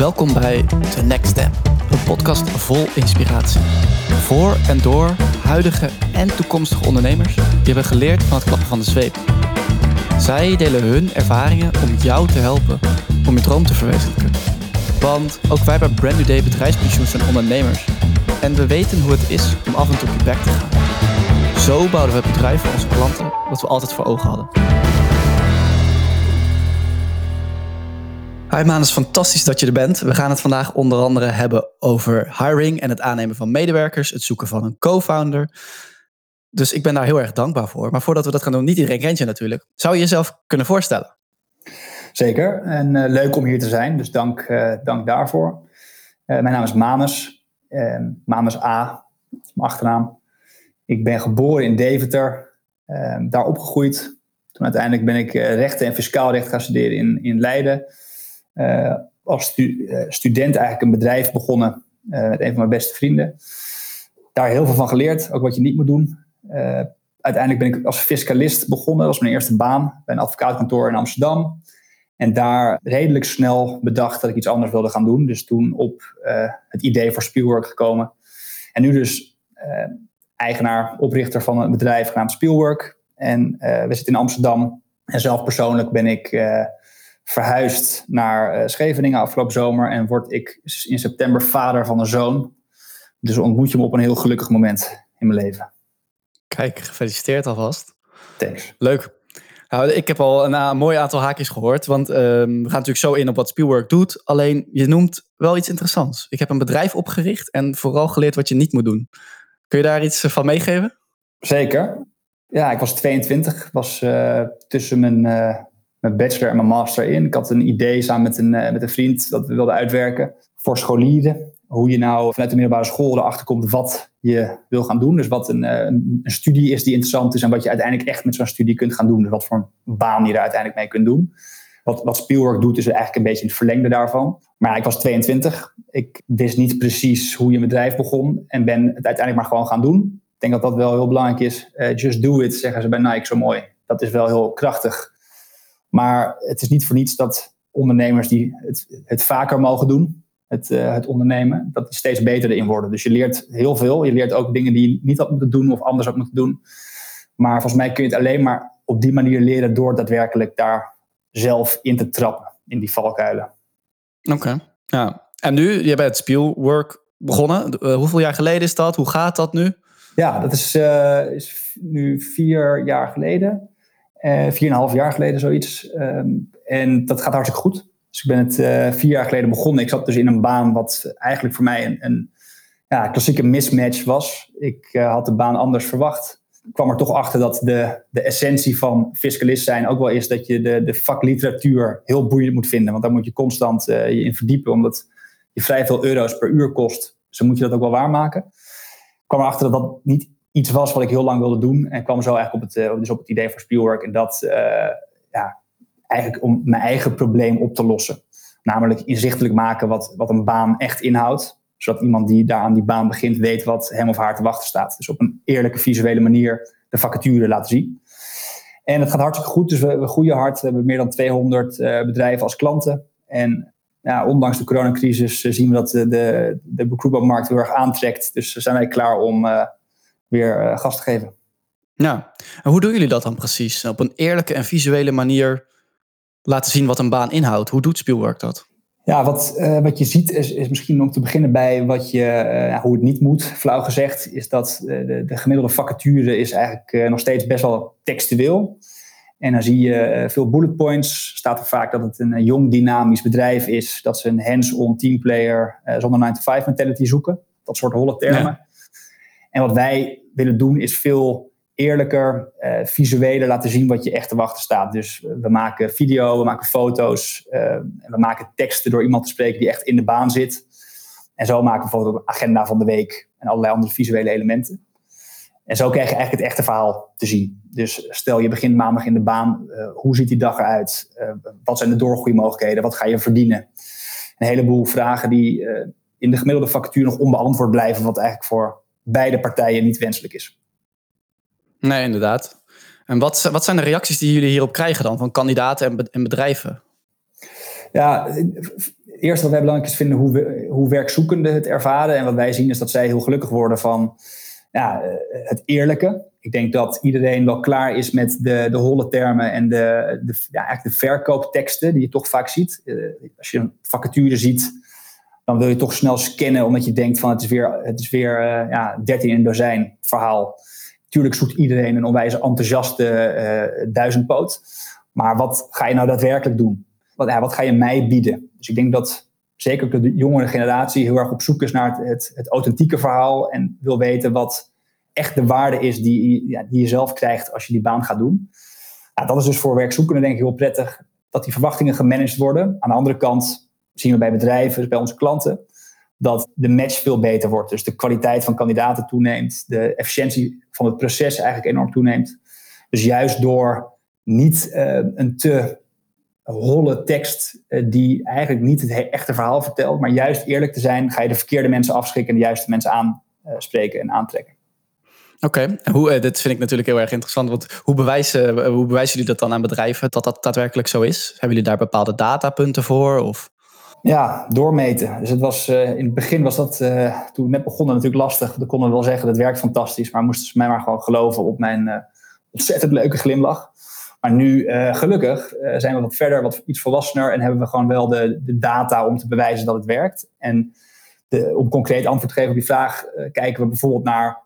Welkom bij The Next Step, een podcast vol inspiratie. Voor en door huidige en toekomstige ondernemers die hebben geleerd van het klappen van de zweep. Zij delen hun ervaringen om jou te helpen om je droom te verwezenlijken. Want ook wij bij Brand New Day Bedrijfspensioen zijn ondernemers. En we weten hoe het is om af en toe op je bek te gaan. Zo bouwden we bedrijf voor onze klanten wat we altijd voor ogen hadden. Hi Manus, fantastisch dat je er bent. We gaan het vandaag onder andere hebben over hiring en het aannemen van medewerkers, het zoeken van een co-founder. Dus ik ben daar heel erg dankbaar voor. Maar voordat we dat gaan doen, niet iedereen kent je natuurlijk. Zou je jezelf kunnen voorstellen? Zeker, en uh, leuk om hier te zijn, dus dank, uh, dank daarvoor. Uh, mijn naam is Manus, Manus A, mijn achternaam. Ik ben geboren in Deventer, daar opgegroeid. Toen uiteindelijk ben ik rechten en fiscaal recht gaan studeren in, in Leiden. Als stu student eigenlijk een bedrijf begonnen met een van mijn beste vrienden. Daar heel veel van geleerd, ook wat je niet moet doen. uiteindelijk ben ik als fiscalist begonnen, dat was mijn eerste baan bij een advocaatkantoor in Amsterdam. En daar redelijk snel bedacht dat ik iets anders wilde gaan doen. Dus toen op het idee voor Spielwork gekomen. En nu dus eigenaar, oprichter van een bedrijf genaamd Spielwork. En we zitten in Amsterdam. En zelf persoonlijk ben ik verhuisd naar Scheveningen afgelopen zomer. En word ik in september vader van een zoon. Dus ontmoet je me op een heel gelukkig moment in mijn leven. Kijk, gefeliciteerd alvast. Thanks. Leuk. Nou, ik heb al een, een mooi aantal haakjes gehoord. Want um, we gaan natuurlijk zo in op wat Spielwork doet. Alleen je noemt wel iets interessants. Ik heb een bedrijf opgericht en vooral geleerd wat je niet moet doen. Kun je daar iets van meegeven? Zeker. Ja, ik was 22. was uh, tussen mijn, mijn bachelor en mijn master in. Ik had een idee samen met een, uh, met een vriend dat we wilden uitwerken voor scholieren hoe je nou vanuit de middelbare school erachter komt wat je wil gaan doen. Dus wat een, een, een, studie is die interessant is en wat je uiteindelijk echt met zo'n studie kunt gaan doen. Dus wat voor een baan je er uiteindelijk mee kunt doen. Wat, wat doet is eigenlijk een beetje het verlengde daarvan. Maar ik was 22. Ik wist niet precies hoe je bedrijf begon en ben het uiteindelijk maar gewoon gaan doen. Ik denk dat dat wel heel belangrijk is. Uh, just do it, zeggen ze bij Nike zo mooi. Dat is wel heel krachtig. Maar het is niet voor niets dat ondernemers die het, het vaker mogen doen, het, uh, het ondernemen, dat die steeds beter erin worden. Dus je leert heel veel. Je leert ook dingen die je niet had moeten doen of anders had moeten doen. Maar volgens mij kun je het alleen maar op die manier leren door daadwerkelijk daar zelf in te trappen, in die valkuilen. Oké, ja. En nu, je bent het Spielwork begonnen. Uh, hoeveel jaar geleden is dat? Hoe gaat dat nu? Ja, dat is, uh, is nu vier jaar geleden. Vier en een half jaar geleden zoiets. Um, en dat gaat hartstikke goed. Dus ik ben het uh, vier jaar geleden begonnen. Ik zat dus in een baan wat eigenlijk voor mij een, een ja, klassieke mismatch was. Ik uh, had de baan anders verwacht. Ik kwam er toch achter dat de, de essentie van fiscalist zijn ook wel is dat je de, de vakliteratuur heel boeiend moet vinden. Want daar moet je constant je in verdiepen, omdat je vrij veel euro's per uur kost. Dus dan moet je dat ook wel waarmaken. Ik kwam erachter dat dat niet iets was wat ik heel lang wilde doen. En kwam zo eigenlijk op het, dus op het idee voor Spielwork. En dat ja, eigenlijk om mijn eigen probleem op te lossen. Namelijk inzichtelijk maken wat, wat een baan echt inhoudt. Zodat iemand die daar aan die baan begint weet wat hem of haar te wachten staat. Dus op een eerlijke visuele manier de vacature laten zien. En het gaat hartstikke goed, dus we, we groeien hard. We hebben meer dan 200 uh, bedrijven als klanten. En ja, ondanks de coronacrisis zien we dat de, de, de heel erg aantrekt. Dus zijn wij klaar om weer gas te geven. Ja, en hoe doen jullie dat dan precies? Op een eerlijke en visuele manier laten zien wat een baan inhoudt. Hoe doet Spielwork dat? Ja, wat, uh, wat je ziet is, is misschien om te beginnen bij wat je, uh, hoe het niet moet, flauw gezegd, is dat de, de gemiddelde vacature is eigenlijk nog steeds best wel textueel. En dan zie je veel bullet points. Staat er vaak dat het een jong dynamisch bedrijf is, dat ze een hands-on teamplayer zonder 9-to-5 mentality zoeken. Dat soort holle termen. Ja. En wat wij willen doen is veel eerlijker, uh, visueler laten zien wat je echt te wachten staat. Dus we maken video, we maken foto's, uh, en we maken teksten door iemand te spreken die echt in de baan zit. En zo maken we bijvoorbeeld een agenda van de week en allerlei andere visuele elementen. En zo krijg je eigenlijk het echte verhaal te zien. Dus stel je begint maandag in de baan, uh, hoe ziet die dag eruit? wat zijn de doorgroeimogelijkheden? Wat ga je verdienen? Een heleboel vragen die in de gemiddelde vacature nog onbeantwoord blijven, wat eigenlijk voor beide partijen niet wenselijk is. Nee, inderdaad. En wat, wat zijn de reacties die jullie hierop krijgen dan van kandidaten en, bedrijven? Ja, eerste wat wij belangrijk is vinden hoe, we, hoe werkzoekenden het ervaren. En wat wij zien is dat zij heel gelukkig worden van ja, het eerlijke. Ik denk dat iedereen wel klaar is met de, de holle termen en de, de, ja, eigenlijk de verkoopteksten die je toch vaak ziet. als je een vacature ziet, dan wil je toch snel scannen omdat je denkt van het is weer, het is weer uh, ja, 13 in een dozijn verhaal. Tuurlijk zoekt iedereen een onwijs enthousiaste uh, duizendpoot. Maar wat ga je nou daadwerkelijk doen? Wat, wat ga je mij bieden? Dus ik denk dat zeker de jongere generatie heel erg op zoek is naar het, het, het authentieke verhaal en wil weten wat echt de waarde is die, ja, die je zelf krijgt als je die baan gaat doen. Ja, dat is dus voor werkzoekenden denk ik heel prettig dat die verwachtingen gemanaged worden. Aan de andere kant zien we bij bedrijven, bij onze klanten, dat de match veel beter wordt. Dus de kwaliteit van kandidaten toeneemt, de efficiëntie van het proces eigenlijk enorm toeneemt. Dus juist door niet uh, een te holle tekst uh, die eigenlijk niet het echte verhaal vertelt, maar juist eerlijk te zijn, ga je de verkeerde mensen afschrikken en de juiste mensen aanspreken en aantrekken. Oké, okay. Uh, dit vind ik natuurlijk heel erg interessant. Want hoe bewijzen, hoe bewijzen jullie dat dan aan bedrijven dat dat daadwerkelijk zo is? Hebben jullie daar bepaalde datapunten voor? Of? Ja, doormeten. Dus het was, uh, in het begin was dat, uh, toen we net begonnen, natuurlijk lastig. Dan konden we wel zeggen, dat werkt fantastisch. Maar moesten ze mij maar gewoon geloven op mijn uh, ontzettend leuke glimlach. Maar nu, gelukkig, zijn we wat verder, wat iets volwassener. En hebben we gewoon wel de, de data om te bewijzen dat het werkt. En de, om concreet antwoord te geven op die vraag, kijken we bijvoorbeeld naar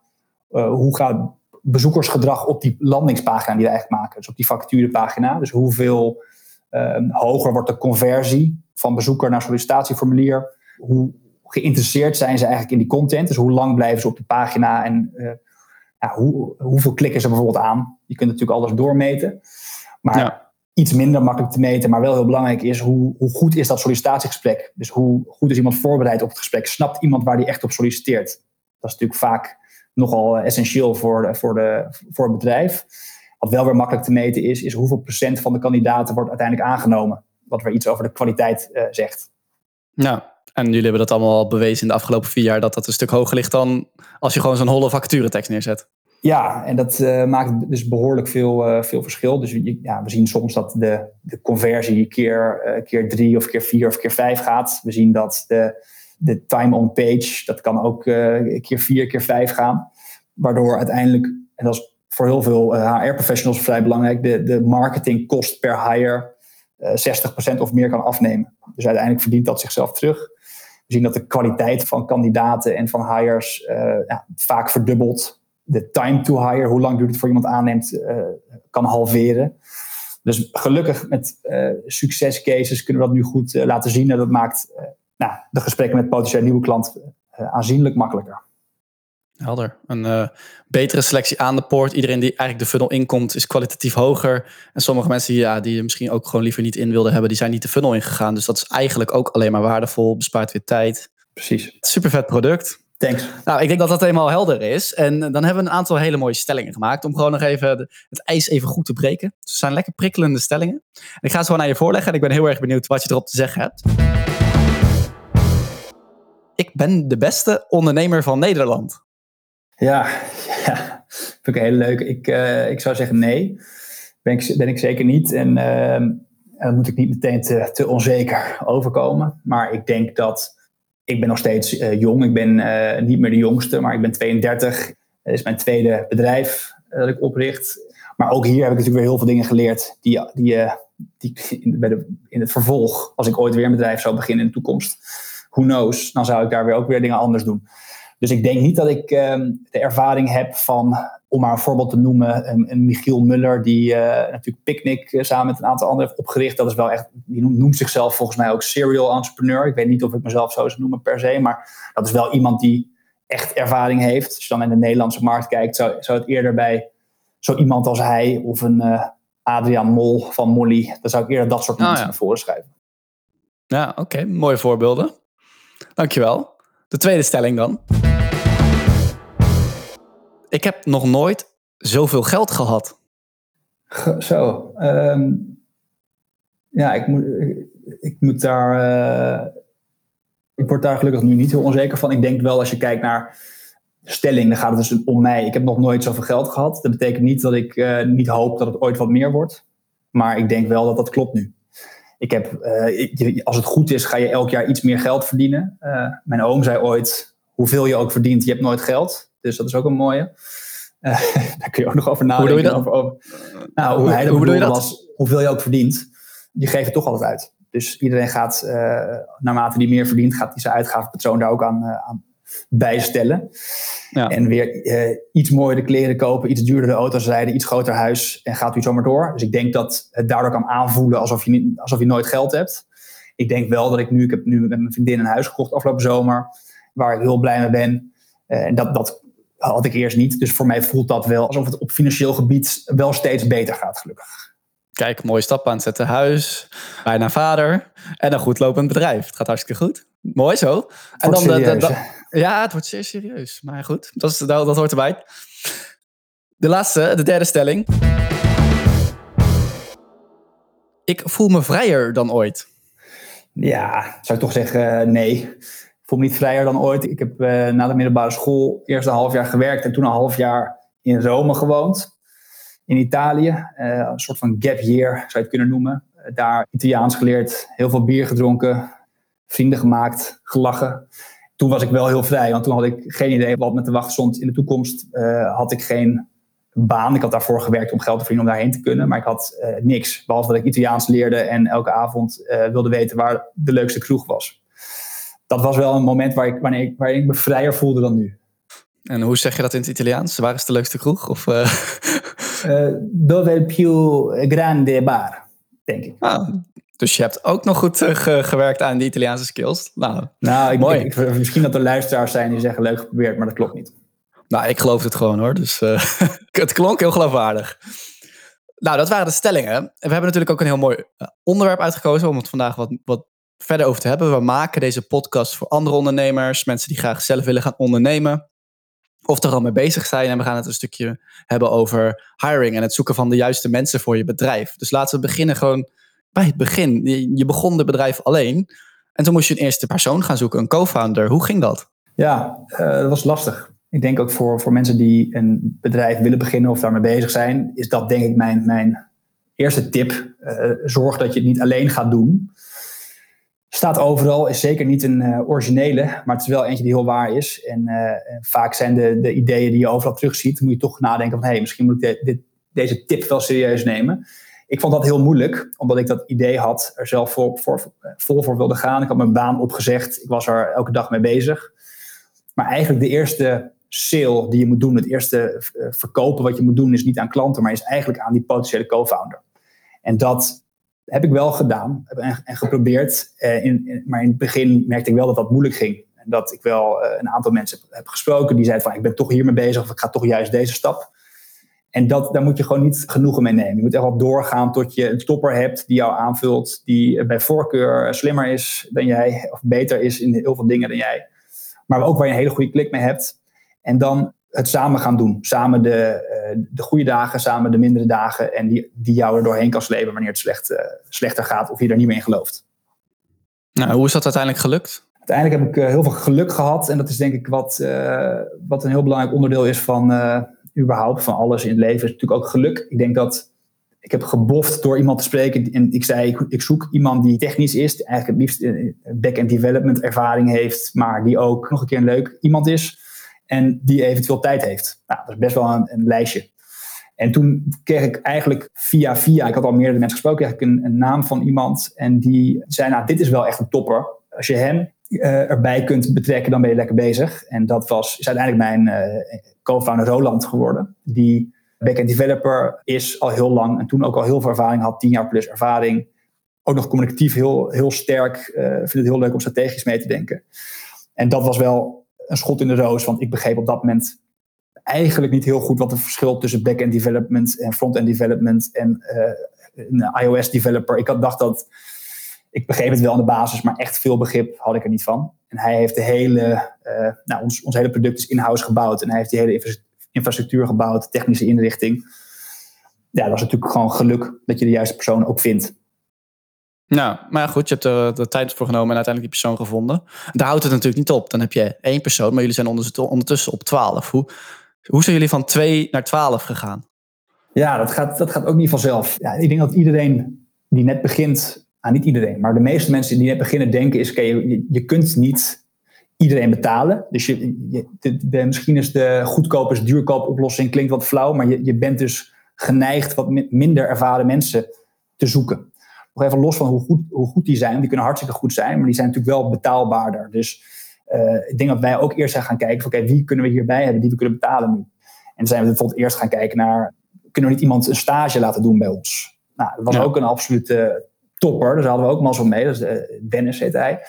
hoe gaat bezoekersgedrag op die landingspagina die we eigenlijk maken. Dus op die vacaturepagina. Dus hoeveel hoger wordt de conversie van bezoeker naar sollicitatieformulier. Hoe geïnteresseerd zijn ze eigenlijk in die content? Dus hoe lang blijven ze op de pagina en uh, ja, hoe, hoeveel klikken ze bijvoorbeeld aan? Je kunt natuurlijk alles doormeten. Maar iets minder makkelijk te meten, maar wel heel belangrijk is hoe, hoe goed is dat sollicitatiegesprek? Dus hoe goed is iemand voorbereid op het gesprek? Snapt iemand waar die echt op solliciteert? Dat is natuurlijk vaak nogal essentieel voor, de, voor, de, voor het bedrijf. Wat wel weer makkelijk te meten is, is hoeveel procent van de kandidaten wordt uiteindelijk aangenomen wat weer iets over de kwaliteit uh, zegt. Nou, en jullie hebben dat allemaal al bewezen in de afgelopen vier jaar dat dat een stuk hoger ligt dan als je gewoon zo'n holle vacaturetekst neerzet. Ja, en dat uh, maakt dus behoorlijk veel, uh, veel verschil. Dus ja, we zien soms dat de, de conversie keer, uh, keer drie of keer vier of keer vijf gaat. We zien dat de, de time on page, dat kan ook keer vier, keer vijf gaan. Waardoor uiteindelijk, en dat is voor heel veel HR-professionals vrij belangrijk, de, de marketingkost per hire 60% of meer kan afnemen. Dus uiteindelijk verdient dat zichzelf terug. We zien dat de kwaliteit van kandidaten en van hires uh, ja, vaak verdubbelt. De time to hire, hoe lang duurt het voor iemand aanneemt, uh, kan halveren. Dus gelukkig met succescases kunnen we dat nu goed laten zien. En dat maakt nou, de gesprekken met potentiële nieuwe klanten aanzienlijk makkelijker. Helder. Een uh, betere selectie aan de poort. Iedereen die eigenlijk de funnel inkomt is kwalitatief hoger. En sommige mensen ja, die misschien ook gewoon liever niet in wilden hebben, die zijn niet de funnel ingegaan. Dus dat is eigenlijk ook alleen maar waardevol. Bespaart weer tijd. Precies. Super vet product. Thanks. Nou, ik denk dat dat helemaal helder is. En dan hebben we een aantal hele mooie stellingen gemaakt. Om gewoon nog even het ijs even goed te breken. Dus het zijn lekker prikkelende stellingen. En ik ga ze gewoon aan je voorleggen. En ik ben heel erg benieuwd wat je erop te zeggen hebt. Ik ben de beste ondernemer van Nederland. Ja, ja, vind ik heel leuk. Ik, uh, ik zou zeggen nee. Ben ik, ben ik zeker niet. En uh, moet ik niet meteen te, onzeker overkomen. Maar ik denk dat ik ben nog steeds uh, jong. Ik ben uh, niet meer de jongste, maar ik ben 32. Dat is mijn tweede bedrijf dat ik opricht. Maar ook hier heb ik natuurlijk weer heel veel dingen geleerd die, die, die in, de, in het vervolg, als ik ooit weer een bedrijf zou beginnen in de toekomst, who knows, dan zou ik daar weer ook weer dingen anders doen. Dus ik denk niet dat ik ehm, de ervaring heb van, om maar een voorbeeld te noemen, een, een Michiel Muller, die uh, natuurlijk Picnic uh, samen met een aantal anderen heeft opgericht. Dat is wel echt, die noemt, zichzelf volgens mij ook serial entrepreneur. Ik weet niet of ik mezelf zo zou noemen per se, maar dat is wel iemand die echt ervaring heeft. Als je dan in de Nederlandse markt kijkt, zou, zou het eerder bij zo iemand als hij of een uh, Adriaan Mol van Molly, dan zou ik eerder dat soort oh, mensen naar voren schrijven. Ja, oké. Mooie voorbeelden. Dankjewel. De tweede stelling dan. Ik heb nog nooit zoveel geld gehad. Zo. Um, ja, ik moet, ik, moet daar. Uh, ik word daar gelukkig nu niet heel onzeker van. Ik denk wel, als je kijkt naar stelling, dan gaat het dus om mij. Ik heb nog nooit zoveel geld gehad. Dat betekent niet dat ik uh, niet hoop dat het ooit wat meer wordt. Maar ik denk wel dat dat klopt nu. Ik heb, uh, als het goed is, ga je elk jaar iets meer geld verdienen. Uh, mijn oom zei ooit, hoeveel je ook verdient, je hebt nooit geld. Dus dat is ook een mooie. Uh, daar kun je ook nog over nadenken. Hoe doe je dat? Over, over, nou, hoe, hij hoe dat? was, hoeveel je ook verdient, je geeft het toch altijd uit. Dus iedereen gaat, naarmate die meer verdient, gaat die zijn uitgavenpatroon daar ook aan, aan bijstellen. Ja. En weer uh, iets mooiere kleren kopen, iets duurdere auto's rijden, iets groter huis en gaat u zomaar door. Dus ik denk dat het daardoor kan aanvoelen alsof je, niet, alsof je nooit geld hebt. Ik denk wel dat ik nu, ik heb nu met mijn vriendin een huis gekocht afgelopen zomer, waar ik heel blij mee ben. Uh, en dat, dat had ik eerst niet. Dus voor mij voelt dat wel alsof het op financieel gebied wel steeds beter gaat, gelukkig. Kijk, mooie stap aan het zetten. Huis, bijna vader en een goed lopend bedrijf. Het gaat hartstikke goed. Mooi zo. En dan de, de, ja, het wordt zeer serieus. Maar goed, dat, is, dat, dat hoort erbij. De laatste, de derde stelling. Ik voel me vrijer dan ooit. Ja, zou ik toch zeggen eh, nee. Ik voel me niet vrijer dan ooit. Ik heb uh, na de middelbare school eerst een half jaar gewerkt en toen een half jaar in Rome gewoond. In Italië. Uh, een soort van gap year zou je het kunnen noemen. daar Italiaans geleerd, heel veel bier gedronken, vrienden gemaakt, gelachen toen was ik wel heel vrij, want toen had ik geen idee wat met de wacht stond in de toekomst. Uh, had ik geen baan. Ik had daarvoor gewerkt om geld te verdienen om daarheen te kunnen, maar ik had niks. Behalve dat ik Italiaans leerde en elke avond wilde weten waar de leukste kroeg was. Dat was wel een moment waar ik, wanneer ik, ik me vrijer voelde dan nu. En hoe zeg je dat in het Italiaans? Waar is de leukste kroeg? Of, dove più grande bar, denk ik. Ah, dus je hebt ook nog goed uh, gewerkt aan die Italiaanse skills. Nou, nou ik, mooi. Ik, misschien dat er luisteraars zijn die zeggen leuk geprobeerd, maar dat klopt niet. Nou, ik geloof het gewoon hoor. Dus uh, het klonk heel geloofwaardig. Nou, dat waren de stellingen. En we hebben natuurlijk ook een heel mooi eh, onderwerp uitgekozen om het vandaag wat, wat verder over te hebben. We maken deze podcast voor andere ondernemers, mensen die graag zelf willen gaan ondernemen. Of er al mee bezig zijn. En we gaan het een stukje hebben over hiring en het zoeken van de juiste mensen voor je bedrijf. Dus laten we beginnen gewoon bij het begin. Je begon het bedrijf alleen. En toen moest je een eerste persoon gaan zoeken, een co-founder. Hoe ging dat? Ja, uh, dat was lastig. Ik denk ook voor, voor mensen die een bedrijf willen beginnen of daarmee bezig zijn, is dat denk ik mijn, mijn eerste tip. Uh, zorg dat je het niet alleen gaat doen. Staat overal, is zeker niet een uh, originele, maar het is wel eentje die heel waar is. En vaak zijn de, de ideeën die je overal terugziet, moet je toch nadenken van hé, hey, misschien moet ik deze tip wel serieus nemen. Ik vond dat heel moeilijk, omdat ik dat idee had, er zelf voor, voor, vol voor wilde gaan. Ik had mijn baan opgezegd, ik was er elke dag mee bezig. Maar eigenlijk de eerste sale die je moet doen, het eerste eh, verkopen wat je moet doen, is niet aan klanten, maar is eigenlijk aan die potentiële co-founder. En dat heb ik wel gedaan en, geprobeerd. Eh, in, maar in het begin merkte ik wel dat dat moeilijk ging. En dat ik wel eh, een aantal mensen heb gesproken die zeiden van ik ben toch hiermee bezig of ik ga toch juist deze stap. En dat, daar moet je gewoon niet genoegen mee nemen. Je moet echt wel doorgaan tot je een topper hebt die jou aanvult, die bij voorkeur slimmer is dan jij, of beter is in heel veel dingen dan jij. Maar ook waar je een hele goede klik mee hebt. En dan het samen gaan doen. Samen de, eh, de goede dagen, samen de mindere dagen. En die, die jou er doorheen kan slepen wanneer het slecht, uh, slechter gaat of je er niet meer in gelooft. Nou, hoe is dat uiteindelijk gelukt? Uiteindelijk heb ik uh, heel veel geluk gehad. En dat is denk ik wat, wat een heel belangrijk onderdeel is van überhaupt van alles in het leven is natuurlijk ook geluk. Ik denk dat ik heb geboft door iemand te spreken en ik zei, ik, zoek iemand die technisch is, eigenlijk het liefst eh, back-end development ervaring heeft, maar die ook nog een keer een leuk iemand is en die eventueel tijd heeft. Nou, dat is best wel een, een lijstje. En toen kreeg ik eigenlijk via via, ik had al meerdere mensen gesproken, kreeg een, een naam van iemand en die zei, nou, dit is wel echt een topper. Als je hem uh, erbij kunt betrekken, dan ben je lekker bezig. En dat was, is uiteindelijk mijn uh, co-founder Roland geworden. Die backend developer is al heel lang en toen ook al heel veel ervaring had, tien jaar plus ervaring. Ook nog communicatief heel, heel sterk. Uh, vind het heel leuk om strategisch mee te denken. En dat was wel een schot in de roos, want ik begreep op dat moment eigenlijk niet heel goed wat het verschil tussen back-end development en front-end development en een iOS developer. Ik had dacht dat ik begreep het wel aan de basis, maar echt veel begrip had ik er niet van. En hij heeft de hele, uh, nou, ons, ons hele product is in-house gebouwd. En hij heeft die hele infrastructuur gebouwd, technische inrichting. Ja, dat is natuurlijk gewoon geluk dat je de juiste persoon ook vindt. Nou, maar goed, je hebt er de tijd voor genomen en uiteindelijk die persoon gevonden. Daar houdt het natuurlijk niet op. Dan heb je één persoon, maar jullie zijn ondertussen op twaalf. Hoe, hoe zijn jullie van twee naar twaalf gegaan? Ja, dat gaat, dat gaat ook niet vanzelf. Ja, ik denk dat iedereen die net begint aan niet iedereen, maar de meeste mensen die net beginnen denken is, oké, je, kunt niet iedereen betalen. Dus je, misschien is de goedkoop is duurkoop oplossing klinkt wat flauw, maar je, je bent dus geneigd wat minder ervaren mensen te zoeken. Nog even los van hoe goed, hoe goed die zijn, die kunnen hartstikke goed zijn, maar die zijn natuurlijk wel betaalbaarder. Dus uh, ik denk dat wij ook eerst zijn gaan kijken van oké, wie kunnen we hierbij hebben die we kunnen betalen nu? En zijn we bijvoorbeeld eerst gaan kijken naar, kunnen we niet iemand een stage laten doen bij ons? Nou, dat was ook een absolute topper. Daar hadden we ook zo mee. Dat is de, Dennis heet hij.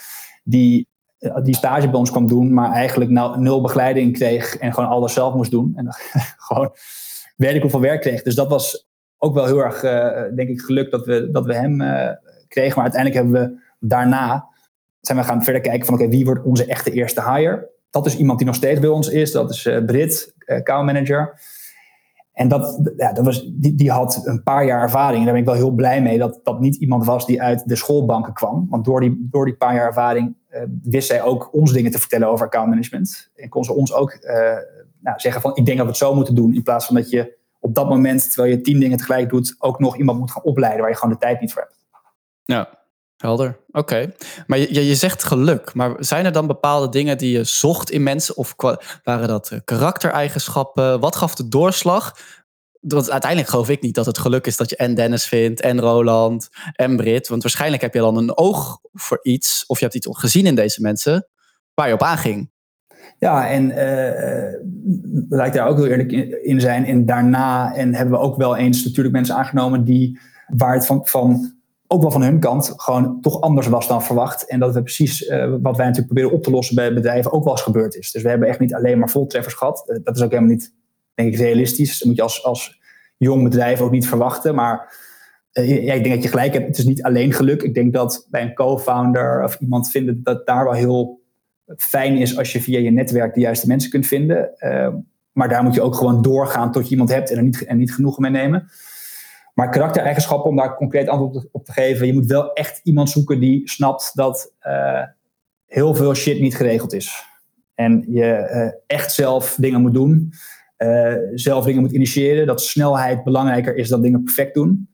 Die, eh, die stage bij ons kwam doen, maar eigenlijk nou, nul begeleiding kreeg en gewoon alles zelf moest doen. En gewoon weet ik hoeveel werk kreeg. Dus dat was ook wel heel erg, uh, denk ik, geluk dat we, dat we hem uh, kregen. Maar uiteindelijk hebben we daarna zijn we gaan verder kijken van oké, wie wordt onze echte eerste hire? Dat is iemand die nog steeds bij ons is. Dat is uh, Brit, account manager. En dat, ja, dat was, die, die had een paar jaar ervaring. En daar ben ik wel heel blij mee dat dat niet iemand was die uit de schoolbanken kwam. Want door die, door die paar jaar ervaring wist zij ook ons dingen te vertellen over account management. En kon ze ons ook nou, zeggen van ik denk dat we het zo moeten doen. In plaats van dat je op dat moment, terwijl je tien dingen tegelijk doet, ook nog iemand moet gaan opleiden waar je gewoon de tijd niet voor hebt. Ja, helder. Oké. Maar je, je zegt geluk. Maar zijn er dan bepaalde dingen die je zocht in mensen? Of waren dat eh, karaktereigenschappen? Wat gaf de doorslag? Want uiteindelijk geloof ik niet dat het geluk is dat je en Dennis vindt, en Roland, en Brit. Want waarschijnlijk heb je dan een oog voor iets, of je hebt iets gezien in deze mensen, waar je op aanging. Ja, en uh, laat ik daar ook heel eerlijk in zijn. En daarna en hebben we ook wel eens natuurlijk mensen aangenomen die waar het van, van ook wel van hun kant gewoon toch anders was dan verwacht. En dat we precies uh, wat wij natuurlijk proberen op te lossen bij bedrijven ook wel eens gebeurd is. Dus we hebben echt niet alleen maar voltreffers gehad. Dat is ook helemaal niet, denk ik, realistisch. Dat moet je als, als jong bedrijf ook niet verwachten. Maar ja, ik denk dat je gelijk hebt. Het is niet alleen geluk. Ik denk dat bij een co-founder of iemand vinden dat daar wel heel fijn is als je via je netwerk de juiste mensen kunt vinden. maar daar moet je ook gewoon doorgaan tot je iemand hebt en er niet, en niet genoegen mee nemen. Maar karaktereigenschappen, om daar concreet antwoord op te geven, je moet wel echt iemand zoeken die snapt dat uh, heel veel shit niet geregeld is. En je uh, echt zelf dingen moet doen, uh, zelf dingen moet initiëren, dat snelheid belangrijker is dan dingen perfect doen.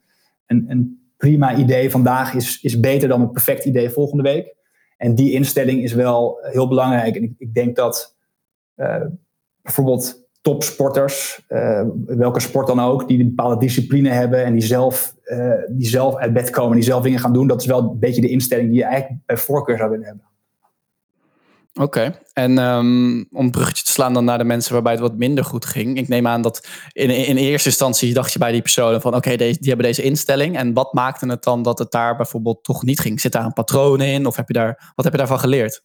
Een, een prima idee vandaag is, is beter dan een perfect idee volgende week. En die instelling is wel heel belangrijk. En ik, ik denk dat bijvoorbeeld topsporters, uh, welke sport dan ook, die een bepaalde discipline hebben en die zelf, uh, die zelf uit bed komen, die zelf dingen gaan doen. Dat is wel een beetje de instelling die je eigenlijk bij voorkeur zou willen hebben. Oké, en um, om een bruggetje te slaan dan naar de mensen waarbij het wat minder goed ging. Ik neem aan dat in, in eerste instantie dacht je bij die personen van oké, die hebben deze instelling. En wat maakte het dan dat het daar bijvoorbeeld toch niet ging? Zit daar een patroon in of heb je daar, wat heb je daarvan geleerd?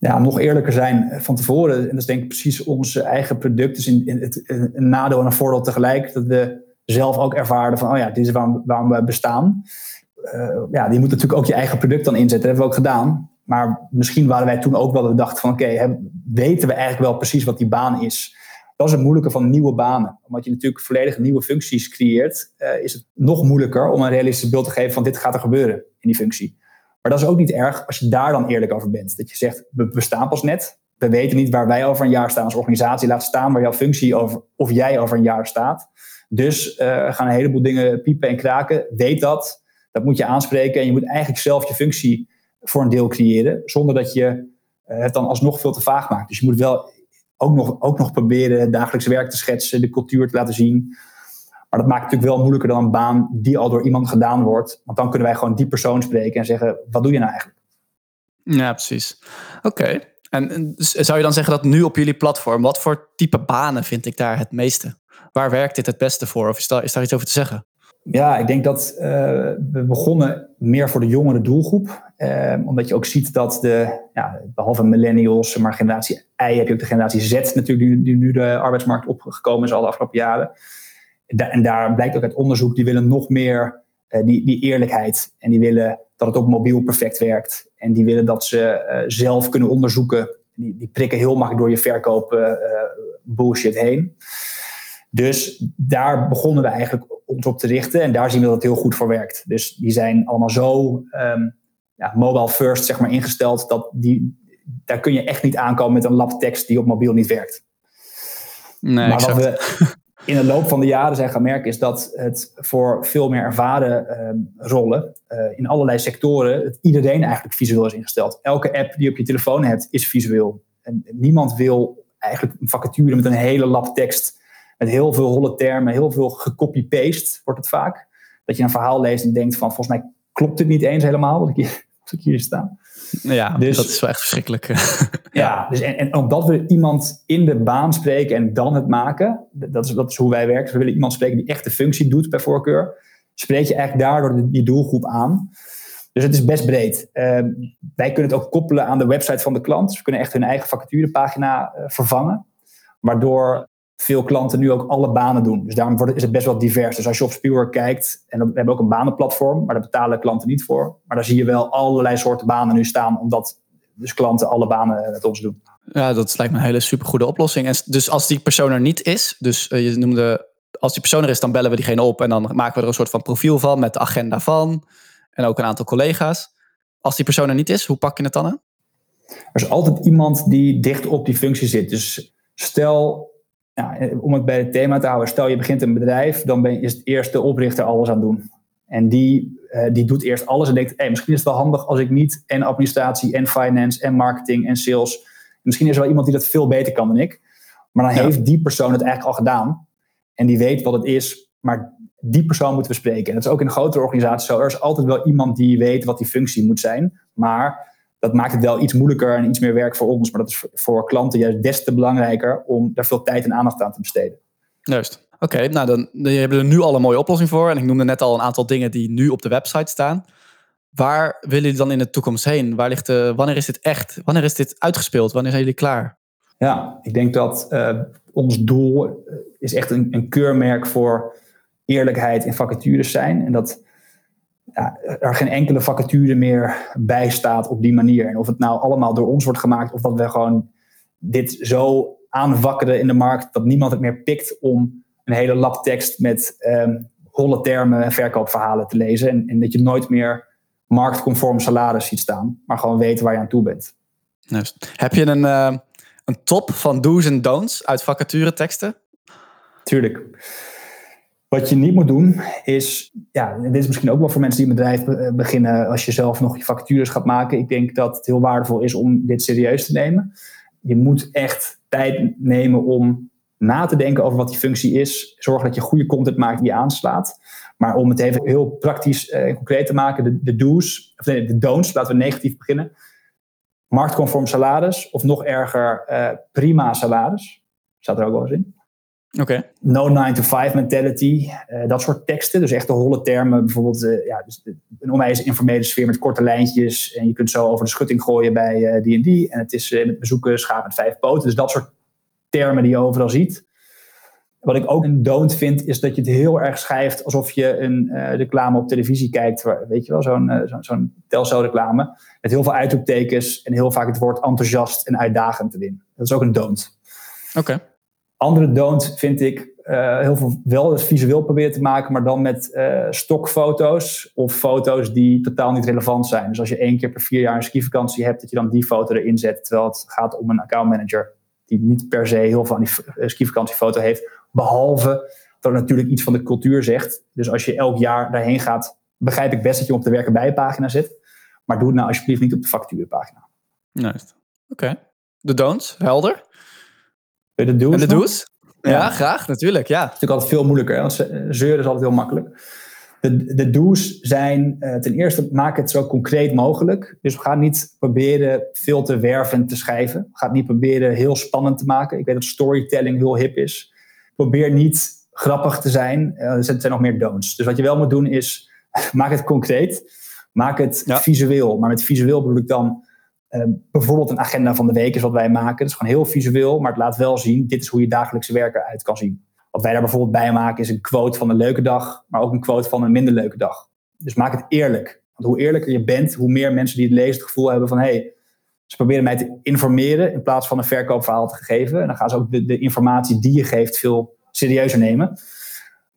ja, nog eerlijker zijn van tevoren. En dat is denk ik precies onze eigen product. Dus in, in het, een nadeel en een voordeel tegelijk. Dat we zelf ook ervaren van, oh ja, dit is waarom, waarom we bestaan. Uh, ja, je moet natuurlijk ook je eigen product dan inzetten. Dat hebben we ook gedaan. Maar misschien waren wij toen ook wel dat we van, oké, weten we eigenlijk wel precies wat die baan is? Dat is het moeilijke van nieuwe banen. Omdat je natuurlijk volledig nieuwe functies creëert, uh, is het nog moeilijker om een realistisch beeld te geven van dit gaat er gebeuren in die functie. Maar dat is ook niet erg als je daar dan eerlijk over bent. Dat je zegt, we bestaan pas net. We weten niet waar wij over een jaar staan als organisatie. Laat staan waar jouw functie over, of jij over een jaar staat. Dus uh, gaan een heleboel dingen piepen en kraken. Weet dat. Dat moet je aanspreken. En je moet eigenlijk zelf je functie voor een deel creëren. Zonder dat je uh, het dan alsnog veel te vaag maakt. Dus je moet wel ook nog, ook nog proberen het dagelijks werk te schetsen. De cultuur te laten zien. Maar dat maakt het natuurlijk wel moeilijker dan een baan die al door iemand gedaan wordt. Want dan kunnen wij gewoon die persoon spreken en zeggen: wat doe je nou eigenlijk? Ja, precies. Oké. En zou je dan zeggen dat nu op jullie platform, wat voor type banen vind ik daar het meeste? Waar werkt dit het beste voor? Of is daar, is daar iets over te zeggen? Ja, ik denk dat uh, we begonnen meer voor de jongere doelgroep. Uh, omdat je ook ziet dat de, ja, behalve millennials, maar generatie I heb je ook de generatie Z natuurlijk, die, nu de arbeidsmarkt opgekomen is al de afgelopen jaren en daar blijkt ook uit onderzoek, die willen nog meer uh, die, die eerlijkheid. En die willen dat het op mobiel perfect werkt. En die willen dat ze zelf kunnen onderzoeken. Die, die prikken heel makkelijk door je verkoop bullshit heen. Dus daar begonnen we eigenlijk ons op te richten. En daar zien we dat het heel goed voor werkt. Dus die zijn allemaal zo um, ja, mobile first zeg maar, ingesteld. Dat die, daar kun je echt niet aankomen met een lab tekst die op mobiel niet werkt. Nee, maar wat we, in de loop van de jaren zijn gaan merken, is dat het voor veel meer ervaren ehm, rollen uh, in allerlei sectoren, het iedereen eigenlijk visueel is ingesteld. Elke app die op je telefoon hebt, is visueel. En niemand wil eigenlijk een vacature met een hele lap tekst, met heel veel holle termen, heel veel gecopy-paste wordt het vaak. Dat je een verhaal leest en denkt van, volgens mij klopt dit niet eens helemaal wat ik hier, wat ik hier sta. Ja, dus, dat is wel echt verschrikkelijk. ja, dus en, en omdat we iemand in de baan spreken en dan het maken, dat is, dat is hoe wij werken. Dus we willen iemand spreken die echt de functie doet bij voorkeur. Spreek je eigenlijk daardoor die doelgroep aan. Dus het is best breed. Uh, wij kunnen het ook koppelen aan de website van de klant. Dus we kunnen echt hun eigen vacaturepagina uh, vervangen. Waardoor veel klanten nu ook alle banen doen. Dus daarom wordt, is het best wel divers. Dus als je op Spielwork kijkt, en we hebben ook een banenplatform, maar daar betalen klanten niet voor. Maar daar zie je wel allerlei soorten banen nu staan, omdat dus klanten alle banen met ons doen. Ja, dat lijkt me een hele supergoede oplossing. En dus als die persoon er niet is, dus uh, je noemde, als die persoon er is, dan bellen we diegene op en dan maken we er een soort van profiel van met de agenda van en ook een aantal collega's. Als die persoon er niet is, hoe pak je het dan aan? Er is altijd iemand die dicht op die functie zit. Dus stel ja, om het bij het thema te houden, stel je begint een bedrijf, dan ben, is het eerst de oprichter alles aan het doen. En die, uh, die doet eerst alles en denkt, hey, misschien is het wel handig als ik niet en administratie en finance en marketing en sales. Misschien is er wel iemand die dat veel beter kan dan ik. Maar dan heeft die persoon het eigenlijk al gedaan. En die weet wat het is, maar die persoon moeten we spreken. En dat is ook in een grotere organisatie zo. Er is altijd wel iemand die weet wat die functie moet zijn. Maar dat maakt het wel iets moeilijker en iets meer werk voor ons. Maar dat is voor klanten juist des te belangrijker om daar veel tijd en aandacht aan te besteden. Juist. Oké, nou dan, dan hebben we er nu al een mooie oplossing voor. En ik noemde net al een aantal dingen die nu op de website staan. Waar willen jullie dan in de toekomst heen? Waar ligt de, wanneer is dit echt? Wanneer is dit uitgespeeld? Wanneer zijn jullie klaar? Ja, ik denk dat uh, ons doel eh, is echt een, een keurmerk voor eerlijkheid in vacatures zijn. En dat ja, er geen enkele vacature meer bij staat op die manier. En of het nou allemaal door ons wordt gemaakt of dat we gewoon dit zo aanwakkeren in de markt dat niemand het meer pikt om een hele lap tekst met um, holle termen en verkoopverhalen te lezen. En, en, dat je nooit meer marktconform salaris ziet staan, maar gewoon weet waar je aan toe bent. Heb je een, uh, een top van do's en don'ts uit vacatureteksten? Tuurlijk. Wat je niet moet doen is, ja, dit is misschien ook wel voor mensen die een bedrijf eh, beginnen als je zelf nog je vacatures gaat maken. Ik denk dat het heel waardevol is om dit serieus te nemen. Je moet echt tijd nemen om na te denken over wat die functie is. Zorg dat je goede content maakt die aanslaat. Maar om het even heel praktisch en uh, concreet te maken, de, do's, of nee, de don'ts, laten we negatief beginnen. Marktconform salaris, of nog erger, uh, prima salaris. Staat er ook wel eens in. Okay. No 9 to 5 mentality, uh, dat soort teksten. Dus echt de holle termen. Bijvoorbeeld uh, ja, dus een onwijs informele sfeer met korte lijntjes. En je kunt zo over de schutting gooien bij uh, die en die. En het is met bezoeken schaap met vijf poten. Dus dat soort termen die je overal ziet. Wat ik ook een don't vind, is dat je het heel erg schrijft alsof je een reclame op televisie kijkt. Weet je wel, zo'n zo'n zo'n Telso-reclame. Met heel veel uitroeptekens en heel vaak het woord enthousiast en uitdagend erin. Dat is ook een don't. Oké. Andere don't vind ik uh, heel veel wel visueel proberen te maken, maar dan met uh, stokfoto's of foto's die totaal niet relevant zijn. Dus als je één keer per vier jaar een skivakantie hebt, dat je dan die foto erin zet, terwijl het gaat om een accountmanager die niet per se heel veel aan die uh, skivakantiefoto heeft, behalve dat het natuurlijk iets van de cultuur zegt. Dus als je elk jaar daarheen gaat, begrijp ik best dat je op de werken bij pagina zit, maar doe het nou alsjeblieft niet op de factuurpagina. Nice. Oké. De don'ts, helder. De do's? De do's? Ja, ja, graag, natuurlijk. Ja. Het is natuurlijk altijd veel moeilijker, hè? want zeuren is altijd heel makkelijk. De, de do's zijn uh, ten eerste, maak het zo concreet mogelijk. Dus we gaan niet proberen veel te wervend te schrijven. We gaan niet proberen heel spannend te maken. Ik weet dat storytelling heel hip is. Probeer niet grappig te zijn. Uh, er zijn nog meer don'ts. Dus wat je wel moet doen is, maak het concreet. Maak het ja. visueel. Maar met visueel bedoel ik dan bijvoorbeeld een agenda van de week is wat wij maken. Dat is gewoon heel visueel, maar het laat wel zien, dit is hoe je dagelijkse werken uit kan zien. Wat wij daar bijvoorbeeld bij maken is een quote van een leuke dag, maar ook een quote van een minder leuke dag. Dus maak het eerlijk. Want hoe eerlijker je bent, hoe meer mensen die het lezen het gevoel hebben van hé, hey, ze proberen mij te informeren in plaats van een verkoopverhaal te geven. En dan gaan ze ook de informatie die je geeft veel serieuzer nemen.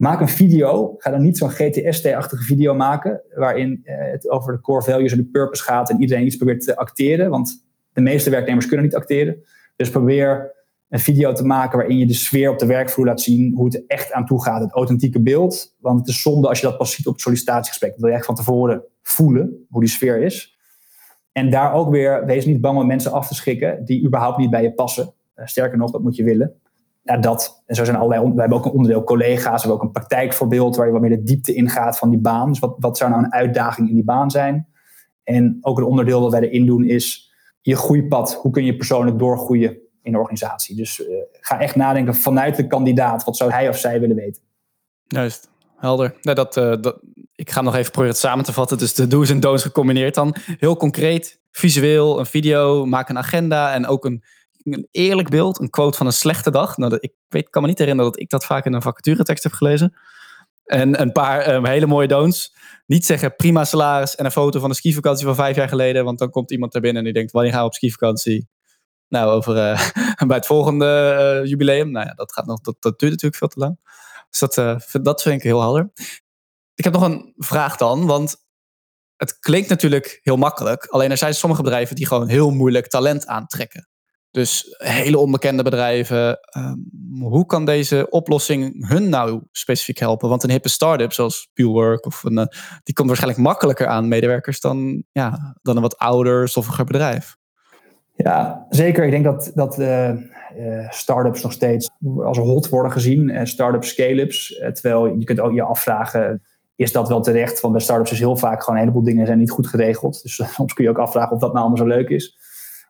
Maak een video. Ga dan niet zo'n GTST-achtige video maken. Waarin eh, het over de core values en de purpose gaat. En iedereen iets probeert te acteren. Want de meeste werknemers kunnen niet acteren. Dus probeer een video te maken waarin je de sfeer op de werkvloer laat zien, hoe het er echt aan toe gaat, het authentieke beeld. Want het is zonde als je dat pas ziet op het sollicitatiegesprek. Dat wil je echt van tevoren voelen hoe die sfeer is. En daar ook weer, wees niet bang om mensen af te schikken die überhaupt niet bij je passen. Uh, sterker nog, dat moet je willen. Ja, dat. En zo zijn allerlei, we hebben ook een onderdeel collega's, we hebben ook een praktijkvoorbeeld waar je wat meer de diepte ingaat van die baan. Dus wat, wat zou nou een uitdaging in die baan zijn? En ook een onderdeel dat wij erin doen is je groeipad. Hoe kun je persoonlijk doorgroeien in de organisatie? Dus uh, ga echt nadenken vanuit de kandidaat. Wat zou hij of zij willen weten? Juist, helder. Nee, dat, uh, dat, ik ga nog even proberen het samen te vatten. Dus de do's en don'ts gecombineerd dan. Heel concreet, visueel, een video, maak een agenda en ook een, een eerlijk beeld. Een quote van een slechte dag. Nou, dat, ik weet, kan me niet herinneren dat ik dat vaak in een vacaturetekst heb gelezen. En een paar um, hele mooie don'ts. Niet zeggen prima salaris en een foto van een skivakantie van vijf jaar geleden. Want dan komt iemand er binnen en die denkt, wanneer gaan we op skivakantie? Nou, over uh, bij het volgende uh, jubileum. Nou ja, dat, gaat nog, dat, duurt natuurlijk veel te lang. Dus dat, uh, dat vind ik heel helder. Ik heb nog een vraag dan, want het klinkt natuurlijk heel makkelijk. Alleen er zijn sommige bedrijven die gewoon heel moeilijk talent aantrekken. Dus hele onbekende bedrijven. Um, hoe kan deze oplossing hun nou specifiek helpen? Want een hippe start-up zoals Purework, of een, die komt waarschijnlijk makkelijker aan medewerkers dan, ja, dan een wat ouder, stoffiger bedrijf. Ja, zeker. Ik denk dat, dat uh, uh, start-ups nog steeds als hot worden gezien. Uh, start-ups, scale-ups. terwijl je kunt ook je afvragen, is dat wel terecht? Want bij start-ups is heel vaak gewoon een heleboel dingen zijn niet goed geregeld. Dus soms kun je ook afvragen of dat nou allemaal zo leuk is.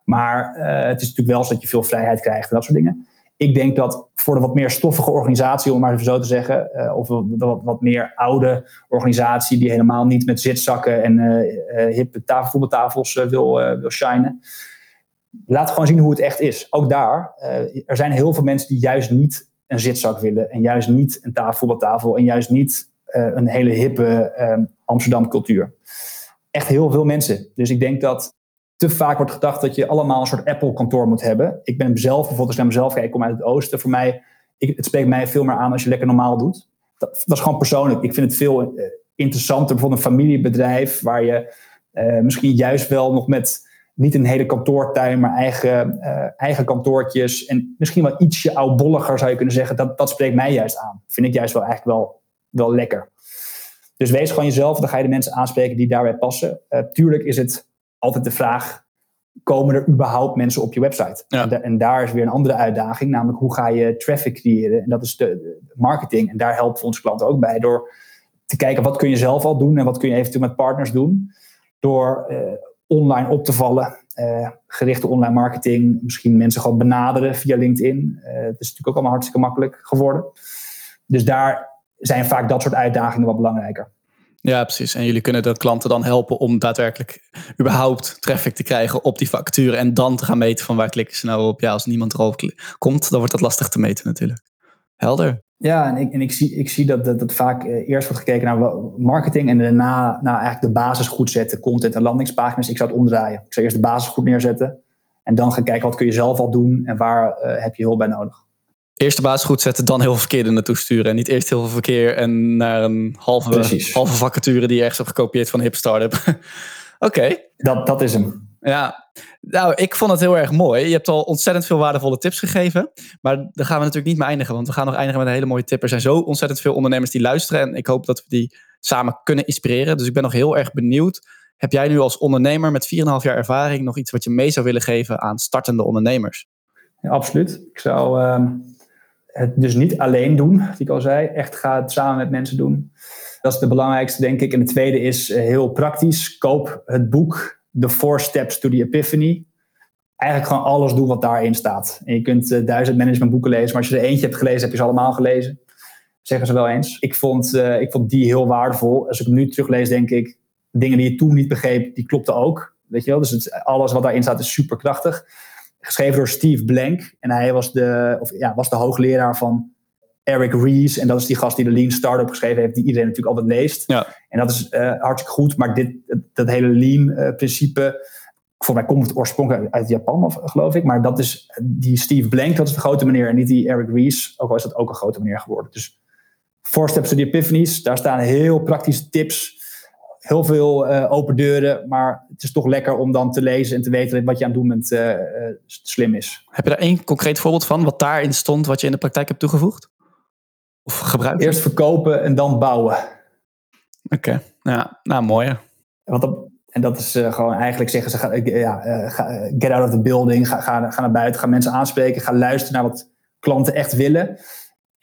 Maar het is natuurlijk wel zo dat je veel vrijheid krijgt en dat soort dingen. Ik denk dat voor de wat meer stoffige organisatie, om maar even zo te zeggen, of de wat, wat meer oude organisatie die helemaal niet met zitzakken en hippe tafel, voetbaltafels wil, wil shinen, laat gewoon zien hoe het echt is. Ook daar, er zijn heel veel mensen die juist niet een zitzak willen. En juist niet een tafel, voetbaltafel. En juist niet een hele hippe uh, Amsterdam cultuur. Echt heel veel mensen. Dus ik denk dat vaak wordt gedacht dat je allemaal een soort Apple-kantoor moet hebben. Ik ben zelf, bijvoorbeeld ik naar mezelf kijk, ik kom uit het oosten. Voor mij, ik, het spreekt mij veel meer aan als je lekker normaal doet. Dat, is gewoon persoonlijk. Ik vind het veel uh, interessanter. Bijvoorbeeld een familiebedrijf waar je misschien juist wel nog met niet een hele kantoortuin, maar eigen, uh, eigen kantoortjes. En misschien wel ietsje oudbolliger zou je kunnen zeggen. Dat, dat spreekt mij juist aan. Vind ik juist wel eigenlijk wel, wel lekker. Dus wees gewoon jezelf. Dan ga je de mensen aanspreken die daarbij passen. Uh, tuurlijk is het altijd de vraag. Komen er überhaupt mensen op je website? Ja. En, da en, daar is weer een andere uitdaging. Namelijk hoe ga je traffic creëren? En dat is de, de marketing. En daar helpen onze klanten ook bij. Door te kijken wat kun je zelf al doen. En wat kun je eventueel met partners doen. Door... Uh, online op te vallen. Uh, gerichte online marketing, misschien mensen gewoon benaderen via LinkedIn. Uh, dat is natuurlijk ook allemaal hartstikke makkelijk geworden. Dus daar zijn vaak dat soort uitdagingen wat belangrijker. Ja, precies. En jullie kunnen de klanten dan helpen om daadwerkelijk überhaupt traffic te krijgen op die facturen en dan te gaan meten van waar klikken ze nou op. Ja, als niemand erop komt, dan wordt dat lastig te meten natuurlijk. Helder. Ja, en ik, en ik, zie, ik zie dat, dat, vaak uh, eerst wordt gekeken naar marketing en daarna nou, eigenlijk de basis goed zetten, content en landingspagina's. Ik zou het omdraaien. Ik zou eerst de basis goed neerzetten en dan gaan kijken wat kun je zelf al doen en waar uh, heb je hulp bij nodig. Eerst de basis goed zetten, dan heel veel verkeer er naartoe sturen. En niet eerst heel veel verkeer en naar een halve, halve vacature die je ergens hebt gekopieerd van hip startup. Oké. Okay. Dat, dat is hem. Ja, nou, ik vond het heel erg mooi. Je hebt al ontzettend veel waardevolle tips gegeven. Maar daar gaan we natuurlijk niet mee eindigen. Want we gaan nog eindigen met een hele mooie tip. Er zijn zo ontzettend veel ondernemers die luisteren. En ik hoop dat we die samen kunnen inspireren. Dus ik ben nog heel erg benieuwd. Heb jij nu als ondernemer met 4,5 jaar ervaring nog iets wat je mee zou willen geven aan startende ondernemers? Ja, absoluut. Ik zou uh, het dus niet alleen doen, die ik al zei. Echt ga het samen met mensen doen. Dat is de belangrijkste, denk ik. En de tweede is heel praktisch. Koop het boek The Four Steps to the Epiphany. Eigenlijk gewoon alles doen wat daarin staat. En je kunt uh, duizend managementboeken lezen, maar als je er eentje hebt gelezen, heb je ze allemaal gelezen. Zeggen ze wel eens. Ik vond, uh, ik vond die heel waardevol. Als ik hem nu teruglees, denk ik, dingen die je toen niet begreep, die klopten ook. Weet je wel? Dus het, alles wat daarin staat is super krachtig. Geschreven door Steve Blank. En hij was de, of, ja, was de hoogleraar van Eric Ries. En dat is die gast die de Lean Startup geschreven heeft, die iedereen natuurlijk altijd leest. Ja. En dat is uh, hartstikke goed. Maar dit, dat hele Lean-principe, voor mij komt het oorspronkelijk uit Japan, of, geloof ik. Maar dat is die Steve Blank, dat is de grote meneer. En niet die Eric Ries, ook al is dat ook een grote meneer geworden. Dus Four Steps to the Epiphanies, daar staan heel praktische tips. Heel veel open deuren, maar het is toch lekker om dan te lezen en te weten wat je aan het doen bent slim is. Heb je daar één concreet voorbeeld van, wat daarin stond, wat je in de praktijk hebt toegevoegd? Of gebruikt? Eerst verkopen en dan bouwen. Oké, ja, nou mooi. Want en dat is gewoon eigenlijk zeggen ze, ga, ja, ga, get out of the building, ga, ga, ga naar buiten, ga mensen aanspreken, ga luisteren naar wat klanten echt willen.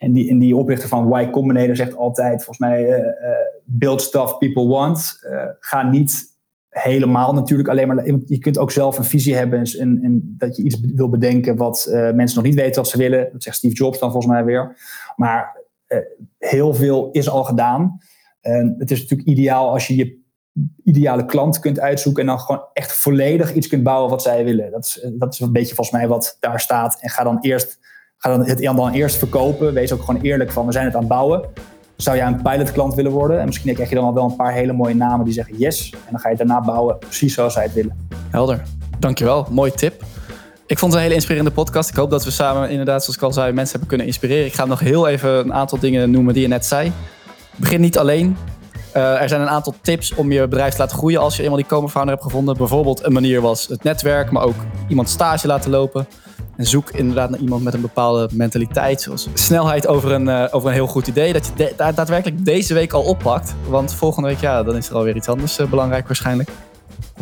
En die, en die oprichter van Y Combinator zegt altijd, volgens mij, uh, build stuff people want. Uh, ga niet helemaal natuurlijk alleen maar... Je kunt ook zelf een visie hebben en, en dat je iets wil bedenken wat mensen nog niet weten wat ze willen. Dat zegt Steve Jobs dan volgens mij weer. Maar heel veel is al gedaan. Het is natuurlijk ideaal als je je ideale klant kunt uitzoeken en dan gewoon echt volledig iets kunt bouwen wat zij willen. Dat is, dat is een beetje volgens mij wat daar staat. En ga dan eerst Ga dan het dan eerst verkopen. Wees ook gewoon eerlijk van, we zijn het aan het bouwen. Zou jij een pilotklant willen worden? En misschien krijg je dan wel een paar hele mooie namen die zeggen yes. En dan ga je daarna bouwen precies zoals zij het willen. Helder. Dankjewel. Mooi tip. Ik vond het een hele inspirerende podcast. Ik hoop dat we samen inderdaad, zoals ik al zei, mensen hebben kunnen inspireren. Ik ga nog heel even een aantal dingen noemen die je net zei. Begin niet alleen. Uh, er zijn een aantal tips om je bedrijf te laten groeien als je eenmaal die Coma-founder hebt gevonden. Bijvoorbeeld een manier was het netwerk, maar ook iemand stage laten lopen. En zoek inderdaad naar iemand met een bepaalde mentaliteit. Zoals snelheid over een, uh, over een heel goed idee. Dat je daadwerkelijk deze week al oppakt. Want volgende week, ja, dan is er alweer iets anders uh, belangrijk waarschijnlijk.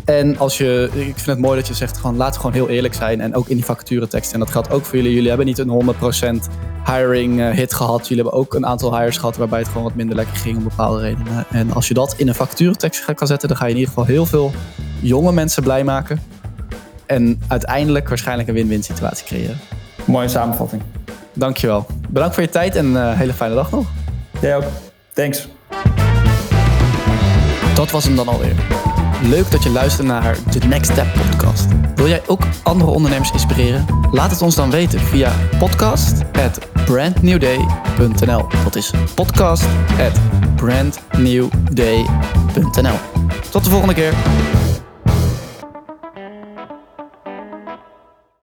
En als je, ik vind het mooi dat je zegt, gewoon, laat gewoon heel eerlijk zijn. En ook in die vacaturetekst. En dat geldt ook voor jullie. Jullie hebben niet een 100% hiring uh, hit gehad. Jullie hebben ook een aantal hires gehad waarbij het gewoon wat minder lekker ging om bepaalde redenen. En als je dat in een vacaturetekst kan zetten, dan ga je in ieder geval heel veel jonge mensen blij maken. En uiteindelijk waarschijnlijk een win-win situatie creëren. Mooie samenvatting. Dankjewel. Bedankt voor je tijd en een uh, hele fijne dag nog. Jij ook. Thanks. Dat was hem dan alweer. Leuk dat je luistert naar de Next Step podcast. Wil jij ook andere ondernemers inspireren? Laat het ons dan weten via podcast@brandnewday.nl. Dat is podcast@brandnewday.nl. Tot de volgende keer.